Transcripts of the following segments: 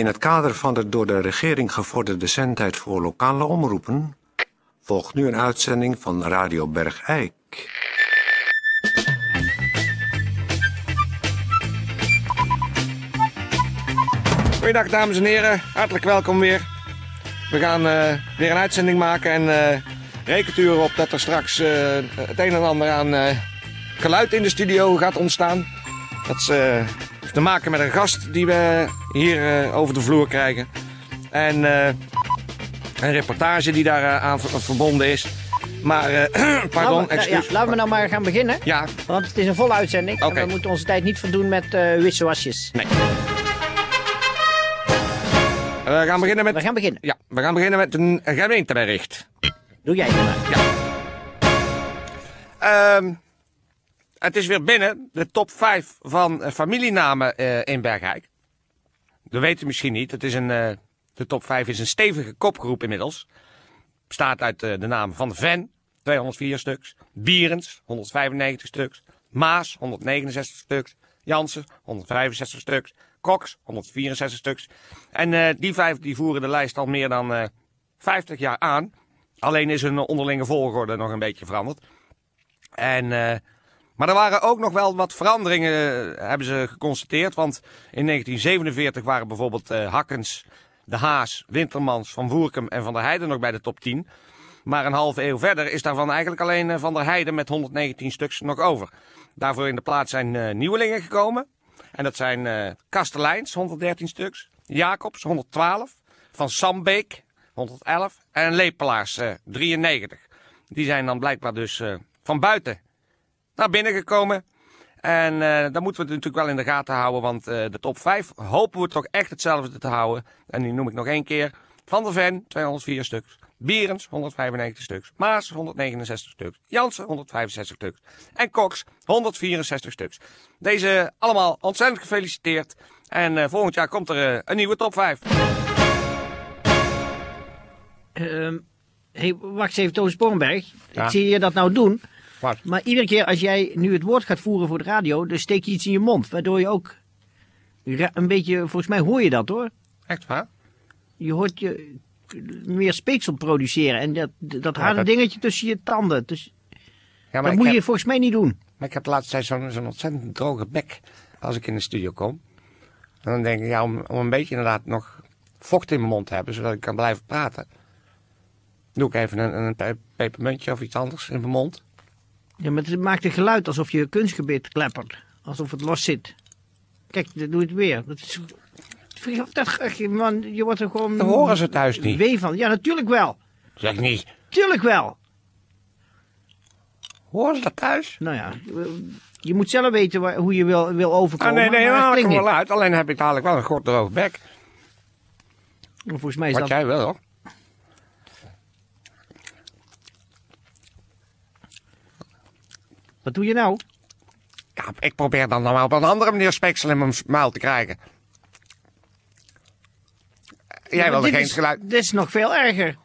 In het kader van de door de regering gevorderde zendtijd voor lokale omroepen volgt nu een uitzending van Radio Bergijk. Goedendag dames en heren, hartelijk welkom weer. We gaan eh, weer een uitzending maken en uh, rekent u erop dat er straks eh, het een en ander aan geluid in de studio gaat ontstaan. Dat heeft te maken met een gast die we hier over de vloer krijgen. En een reportage die daar aan verbonden is. Maar, pardon, excuus. Ja, laten we nou maar gaan beginnen. Ja. Want het is een volle uitzending. En we moeten onze tijd niet verdoen met uh, wisselwasjes. Nee. We gaan beginnen met... We gaan beginnen. Ja, we gaan beginnen met een gemeentebericht. Doe jij het maar. Ja. Um, het is weer binnen, de top 5 van uh, familienamen uh, in Bergijk. Dat u misschien niet. Het is een, uh, de top 5 is een stevige kopgroep inmiddels. Bestaat uit de namen van Ven, 204 stuks. Bierens, 195 stuks. Maas, 169 stuks. Jansen, 165 stuks. Cox, 164 stuks. En die vijf die voeren de lijst al meer dan uh, 50 jaar aan. Alleen is hun onderlinge volgorde nog een beetje veranderd. En, maar er waren ook nog wel wat veranderingen, hebben ze geconstateerd. Want in 1947 waren bijvoorbeeld Hakkens, De Haas, Wintermans, Van Voerkem en Van der Heijden nog bij de top 10. Maar een halve eeuw verder is daarvan eigenlijk alleen Van der Heijden met 119 stuks nog over. Daarvoor in de plaats zijn nieuwelingen gekomen. En dat zijn uh, Kasteleins, 113 stuks. Jacobs, 112. Van Sambeek, 111. En Lepelaars, uh, 93. Die zijn dan blijkbaar dus uh, van buiten naar binnen gekomen. En dan moeten we het natuurlijk wel in de gaten houden. Want de top 5 hopen we toch echt hetzelfde te houden. En die noem ik nog één keer. Van der Ven, 204 stuks. Bierens, 195 stuks. Maas, 169 stuks. Jansen, 165 stuks. En Cox, 164 stuks. Deze allemaal ontzettend gefeliciteerd. En uh, volgend jaar komt er een nieuwe top 5. Uh, hey, wacht even, Toon Sporenberg. Ja. Ik zie je dat nou doen. Wat? Maar iedere keer als jij nu het woord gaat voeren voor de radio, dan steek je iets in je mond. Waardoor je ook een beetje, volgens mij hoor je dat hoor. Echt waar? Je hoort je meer speeksel produceren. En dat, dat Ja, harde dat- dingetje tussen je tanden. Dus Ja, dat moet heb, je volgens mij niet doen. maar ik heb de laatste tijd zo'n ontzettend droge bek als ik in de studio kom. En dan denk ik, ja, om, om een beetje inderdaad nog vocht in mijn mond te hebben, zodat ik kan blijven praten. Doe ik even een, een pe- pepermuntje of iets anders in mijn mond. Ja, maar het maakt een geluid alsof je kunstgebit kleppert. Alsof het los zit. Kijk, dan doe je het weer. Dat is... Dat, man, je wordt er gewoon... Dat horen ze thuis niet. Wee van. Ja, natuurlijk wel. Zeg niet. Tuurlijk wel. Horen ze dat thuis? Nou ja, je moet zelf weten waar- hoe je wil, wil Ah, overkomen. nee, nee, maar het dat wel uit. Alleen heb ik dadelijk wel een kort droge bek. Volgens mij is Wat dat... jij wil, hoor. Wat doe je nou? Ja, ik probeer dan wel op een andere manier speksel in mijn muil te krijgen. Jij Ja, wilde geen is- geluid. Dit is nog veel erger.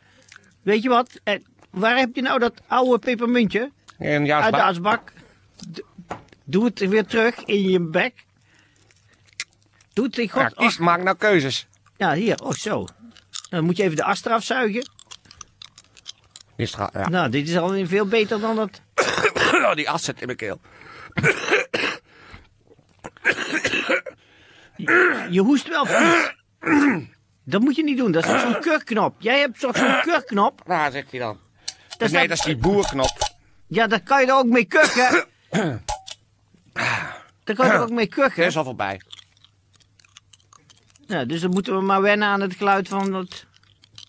Weet je wat? Eh, waar heb je nou dat oude pepermuntje? In Uit de bak. asbak. Doe het weer terug in je bek. Doe het in God. Ja, kies, maak nou keuzes. Ja, hier. Oh, zo. Dan moet je even de as eraf zuigen. Ja. Nou, dit is al veel beter dan dat. Oh, die as zit in mijn keel. Je hoest wel vies. Dat moet je niet doen. Dat is zo'n kurkknop. Jij hebt zo'n kurkknop? Waar zit die dan? Dat nee, dat is die boerknop. Ja, daar kan je er ook mee kuchen. Daar kan je er ook mee Dat kuchen. is al voorbij. Ja, dus dan moeten we maar wennen aan het geluid van dat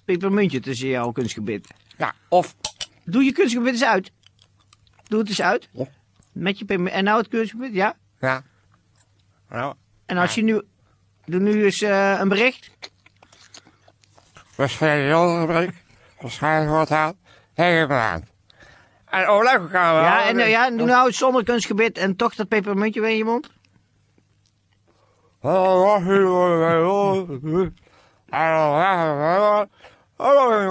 pepermuntje tussen jouw kunstgebit. Ja, of... Doe je kunstgebit eens uit. Doe het eens uit. Ja. Met je pepermuntje. En nou het kunstgebit, ja. Ja. Nou, En als je nu... Doe nu eens eh, een bericht. spelen heel gebrek. Waarschijnlijk wordt het aan. En Oleg gaan we... Ja, en, eh, ja, doe nou het zonder kunstgebit en toch dat pepermuntje weer in je mond.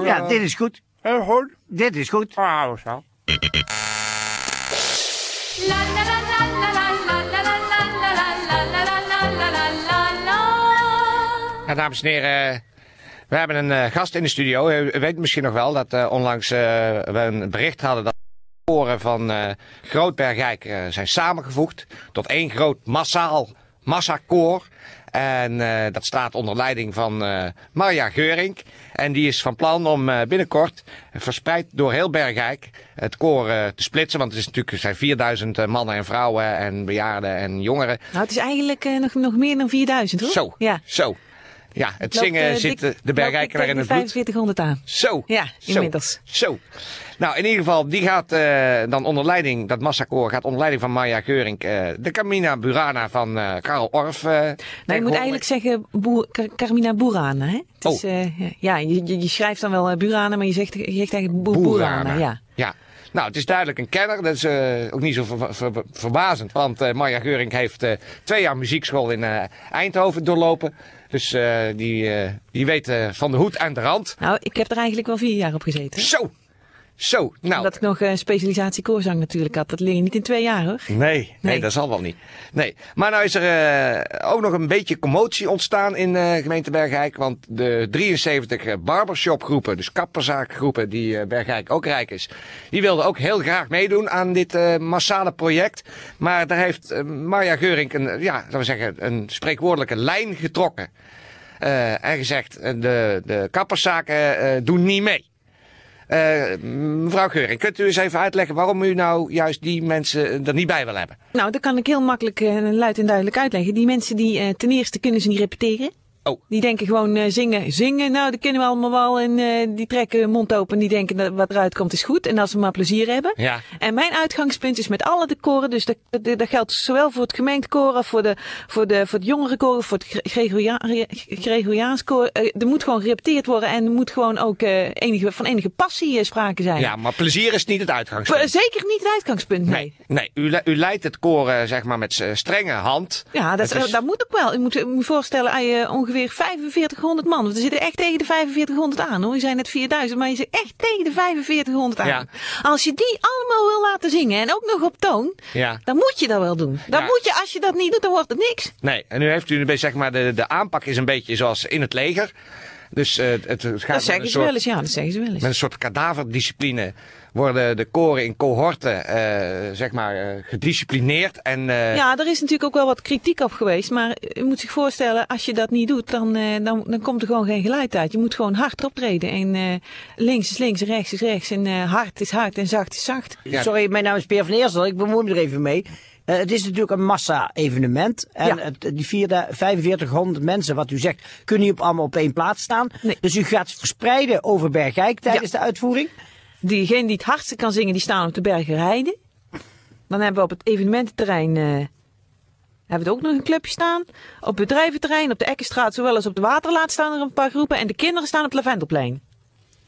Ja, dit is goed. Heel goed. Dit is goed. Ah, zo. Ja, dames en heren, we hebben een eh, gast in de studio. U, weet misschien nog wel dat eh, onlangs eh, we een bericht hadden dat de koren van eh Grootbergijk zijn samengevoegd tot één groot massaal massakoor. En eh, dat staat onder leiding van eh Marja Geurink. En die is van plan om eh, binnenkort verspreid door heel Bergijk het koor te splitsen. Want het is natuurlijk, er zijn 4000 eh, mannen en vrouwen en bejaarden en jongeren. Nou, het is eigenlijk nog, nog meer dan 4000, hoor. Zo, Ja. zo. Ja, het zingen eh, zit dik- eh, de Bergijkenaar in het tegen bloed. de 4500 aan. Zo. Ja, inmiddels. Zo. Nou, in ieder geval, die gaat eh, dan onder leiding, dat massakoor gaat onder leiding van Maya Geurink, eh, de Camina Burana van eh Karel Orff. Nou, je moet eigenlijk zeggen Boer, Carmina Burana, hè? Het is, Oh. ja, je, je, schrijft dan wel Burana, maar je zegt, je zegt eigenlijk Boer, Burana, ja. ja. Nou, het is duidelijk een kenner. Dat is eh, ook niet zo ver- ver- verbazend. Want eh Marja Geurink heeft eh, twee jaar muziekschool in Eindhoven doorlopen. Dus die, die weet van de hoed en de rand. Nou, ik heb er eigenlijk wel vier jaar op gezeten. Zo! Zo! Nou, Omdat ik nog een specialisatie koorzang natuurlijk had. Dat leer je niet in twee jaar, hoor. Nee, nee, Nee. dat zal wel niet. Nee. Maar nou is er eh, ook nog een beetje commotie ontstaan in eh gemeente Bergijk. Want de 73 barbershopgroepen, dus kapperzaakgroepen die eh, Bergijk ook rijk is. Die wilden ook heel graag meedoen aan dit eh, massale project. Maar daar heeft eh, Marja Geurink een, ja, laten we zeggen, een spreekwoordelijke lijn getrokken. Eh, en gezegd, eh, de, de kapperszaken eh, doen niet mee. Eh, mevrouw Geuring, kunt u eens even uitleggen waarom u nou juist die mensen er niet bij wil hebben? Nou, dat kan ik heel makkelijk eh, luid en duidelijk uitleggen. Die mensen die eh, ten eerste kunnen ze niet repeteren. Oh. Die denken gewoon eh, zingen, zingen, nou dat kunnen we allemaal wel. En eh, die trekken hun mond open en die denken dat wat eruit komt is goed. En als ze maar plezier hebben. Ja. En mijn uitgangspunt is met alle de koren, dus dat, dat, dat geldt zowel voor het gemeentekoren, voor de, voor de, voor het jongere koren, voor het Gre- Gregoria- Gregoriaans koor. Eh, er moet gewoon gerepeteerd worden en er moet gewoon ook enige, van enige passie sprake zijn. Ja, maar plezier is niet het uitgangspunt. Zeker niet het uitgangspunt, nee. Nee, nee u, le- u leidt het koor eh, zeg maar met strenge hand. Ja, dat, is- dat moet ook wel. Je moet je moet voorstellen, je ongeveer 4500 man. Want we zitten echt tegen de 4500 aan hoor. Je zijn net 4000, maar je zit echt tegen de 4500 aan. Ja. Als je die allemaal wil laten zingen en ook nog op toon, Ja. dan moet je dat wel doen. Dan Ja. moet je, als je dat niet doet, dan wordt het niks. Nee, en nu heeft u een beetje, zeg maar, de, de aanpak is een beetje zoals in het leger. Dus eh, het, het gaat met Dat een zeggen ze soort, wel eens, ja, dat zeggen ze wel eens. met een soort kadaverdiscipline worden de koren in cohorten, eh, zeg maar, eh, gedisciplineerd. En, eh, Ja, er is natuurlijk ook wel wat kritiek op geweest. Maar je moet zich voorstellen, als je dat niet doet, dan, eh, dan, dan komt er gewoon geen geluid uit. Je moet gewoon hard optreden. En eh, links is links, rechts is rechts. En eh, hard is hard en zacht is zacht. Ja. Sorry, mijn naam is Peer van Eersel. Ik bemoei me er even mee. Eh, het is natuurlijk een massa-evenement. En Ja. het, die vierde, 4500 mensen, wat u zegt, kunnen niet op, allemaal op één plaats staan. Nee. Dus u gaat verspreiden over Bergijk tijdens de uitvoering. Diegene die het hardste kan zingen, die staan op de bergen rijden. Dan hebben we op het evenemententerrein eh, hebben we ook nog een clubje staan. Op het bedrijventerrein, op de Ekkenstraat, zowel als op de Waterlaat staan er een paar groepen. En de kinderen staan op het Lavendelplein.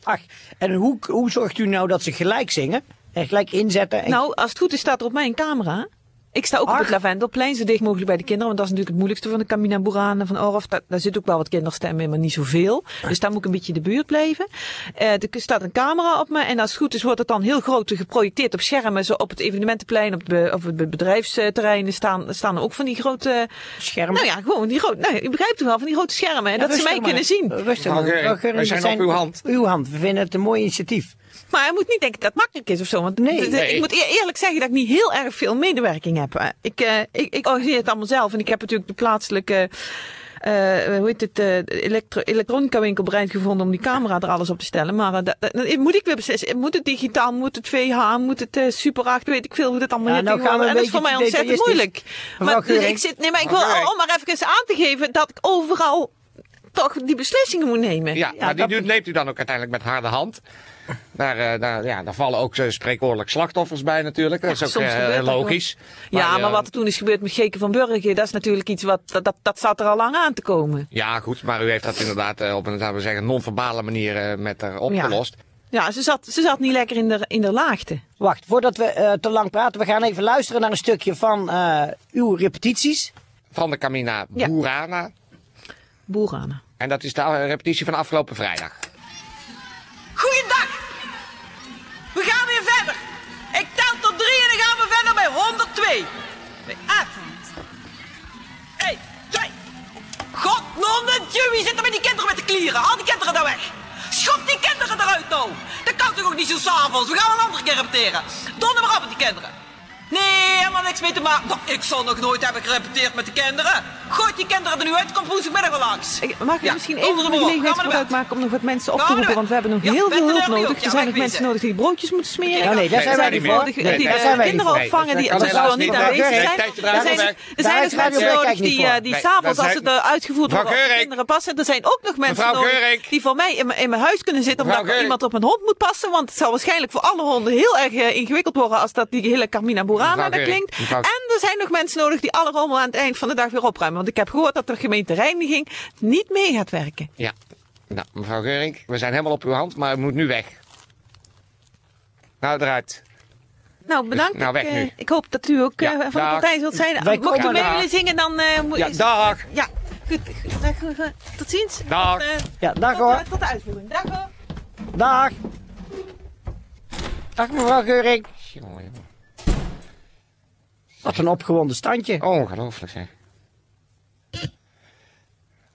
Ach, en hoe, hoe zorgt u nou dat ze gelijk zingen? En gelijk inzetten? En... Nou, als het goed is, staat er op mij een camera. Ik sta ook op het Lavendelplein, zo dicht mogelijk bij de kinderen. Want dat is natuurlijk het moeilijkste van de Camina Burana van Orff. Daar, daar zit ook wel wat kinderstemmen in, maar niet zoveel. Dus daar moet ik een beetje in de buurt blijven. Eh, er staat een camera op me. En als het goed is, wordt het dan heel groot geprojecteerd op schermen. Zo op het evenementenplein, op het, of het bedrijfsterrein staan, staan er ook van die grote... Schermen? Nou ja, gewoon die grote... Nou, je begrijpt toch wel, van die grote schermen. En Ja, dat ze mij maar. kunnen zien. Rustig maar. Wij zijn op uw hand. Uw hand. We vinden het een mooi initiatief. Maar je moet niet denken dat het makkelijk is of zo. Want Nee. ik moet eer- eerlijk zeggen dat ik niet heel erg veel medewerking heb. Eh, Ik, eh, ik, ik organiseer het allemaal zelf. En ik heb natuurlijk de plaatselijke... eh, hoe heet het, elektro elektronica winkel bereid gevonden om die camera er alles op te stellen. Maar dat, dat- moet ik weer beslissen. Moet het digitaal, moet het VH, moet het Super 8, weet ik veel hoe dat allemaal Ja, nou En dat is voor mij ontzettend moeilijk. Maar, dus ik zit, nee, maar ik wil, om maar even aan te geven dat ik overal toch die beslissingen moet nemen. Ja, maar die dat- neemt u dan ook uiteindelijk met harde hand. Daar, eh, daar, ja, daar vallen ook eh, spreekwoordelijk slachtoffers bij natuurlijk. Dat is ook soms eh, gebeurt dat logisch. Ja, maar, wat er toen is gebeurd met Geke van Burger, dat is natuurlijk iets wat, dat, dat, dat staat er al lang aan te komen. Ja, goed, maar u heeft dat inderdaad op een, laten we zeggen, non-verbale manier eh, met haar opgelost. Ja, ze zat, ze zat niet lekker in de, in de laagte. Wacht, voordat we eh, te lang praten, we gaan even luisteren naar een stukje van eh, uw repetities. Van de Camina Ja. Burana. En dat is de eh, repetitie van afgelopen vrijdag. Goeiedag! We gaan weer verder. Ik tel tot drie en dan gaan we verder bij 102. Bij F. 1, 2. God Non de wie zit er met die kinderen met de klieren? Haal die kinderen daar weg. Schop die kinderen eruit nou. Dat kan toch ook niet zo s'avonds. We gaan een andere keer repeteren. Donder maar op met die kinderen. Nee, helemaal niks mee te maken. Nou, ik zal nog nooit hebben gerepeteerd met de kinderen. Gooit die kinderen er nu uit, komt woensdagmiddag wel langs. Ik- Mag ik Ja, misschien even van de gelegenheid gebruik maken om nog wat mensen op te roepen? Want we hebben nog heel veel hulp er nodig. Er Ja, zijn nog mensen nodig die broodjes moeten smeren. Ja, nee, daar Er zijn wij niet voor. die niet kinderen opvangen die gewoon niet aanwezig zijn. Er zijn, er dus mensen nodig niet die, eh, s'avonds als zijn- het eh, uitgevoerd wordt op kinderen passen. Er zijn ook nog mensen nodig die voor mij in mijn- mijn huis kunnen zitten omdat er iemand op een hond moet passen. Want het zal waarschijnlijk voor alle honden heel erg eh, ingewikkeld worden als dat die hele Carmina Burana klinkt. En er zijn nog mensen nodig die alle rommel aan het eind van de dag weer opruimen. Want ik heb gehoord dat de gemeente Reiniging niet mee gaat werken. Ja. Nou, mevrouw Geurink, we zijn helemaal op uw hand, maar u moet nu weg. Nou, eruit. Nou, bedankt. Nou, weg ik, eh, nu. ik hoop dat u ook eh, van de dag. partij zult zijn. Wij Mocht u mee daar. willen zingen, dan eh, moet Ja, dag. Ja, goed. Dag, Tot ziens. Dag. Tot, Ja, dag tot, hoor. tot de uitvoering. Dag hoor. Dag. Dag mevrouw Geuring. Jongen, jongen. Wat een opgewonden standje. Ongelooflijk zeg.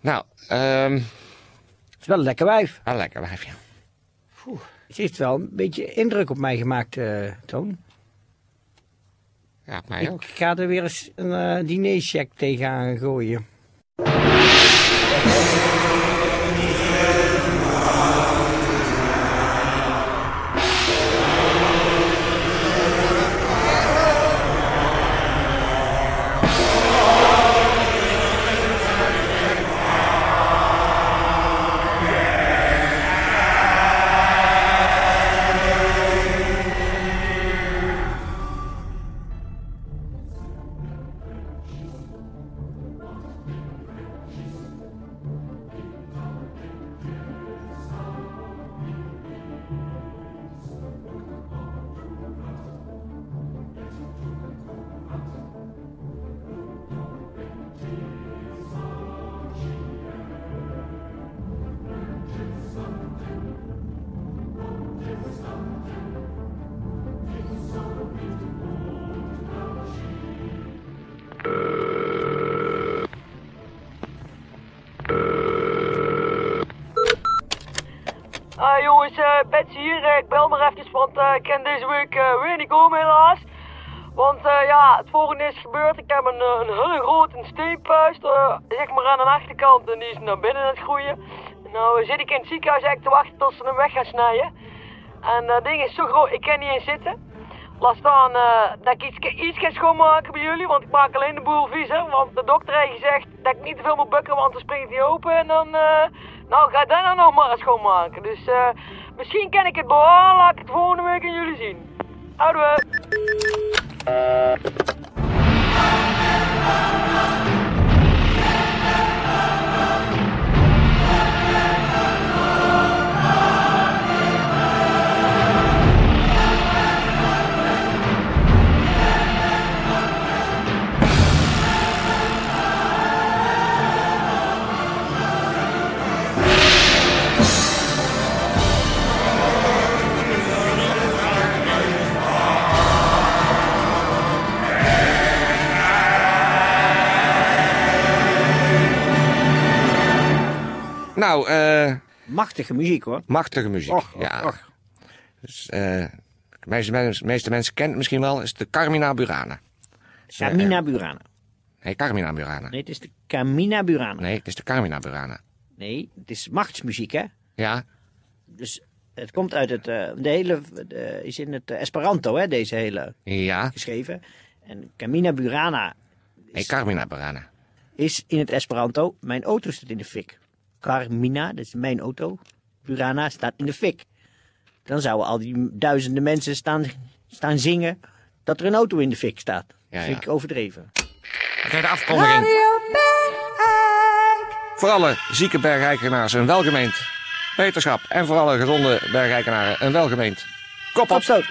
Nou, ehm is wel een lekker wijf. wel lekker wijf, ja. Ze heeft wel een beetje indruk op mij gemaakt, eh, Toon. Ja, op mij Ik ook. ga er weer eens een eh dinercheck tegenaan gooien. Jongens, Betsy hier. Eh, ik bel maar even, want eh, ik kan deze week weer niet komen helaas. Want ja, het volgende is gebeurd. Ik heb een, een hele grote steenpuist, zeg maar aan de achterkant. En die is naar binnen aan het groeien. Nou zit ik in het ziekenhuis eigenlijk te wachten tot ze hem weg gaan snijden. En dat ding is zo groot, ik kan niet eens zitten. Laat staan eh, dat ik iets, ga schoonmaken bij jullie, want ik maak alleen de boel vies. Hè, want de dokter heeft gezegd dat ik niet te veel moet bukken, want dan springt hij open. En dan, eh, nou ga dan nou nog maar eens schoonmaken. Dus eh, misschien kan ik het bewaren, laat ik het volgende week aan jullie zien. Houden Nou, eh Machtige muziek hoor. machtige muziek. Och, och, ja. och. Dus, eh, de meeste, mensen- meeste mensen kennen het misschien wel, is de Carmina Burana. Carmina Burana. Nee, Carmina Burana. Nee, het is de Carmina Burana. Nee, het is de Carmina Burana. Nee, het is machtsmuziek hè. Ja, Dus het komt uit het, eh, de hele, is in het eh, Esperanto hè, deze hele ja. geschreven. En Carmina Burana Nee, Carmina Burana. is in het Esperanto, mijn auto staat in de fik. Carmina, dat is mijn auto. Burana staat in de fik. Dan zouden al die duizenden mensen staan, staan zingen dat er een auto in de fik staat. Dat Ja, vind ja. ik overdreven. Kijk, de afkondiging. Voor alle zieke bergeigenaars een welgemeend wetenschap. En voor alle gezonde bergeigenaren een welgemeend kop op. Opstoot.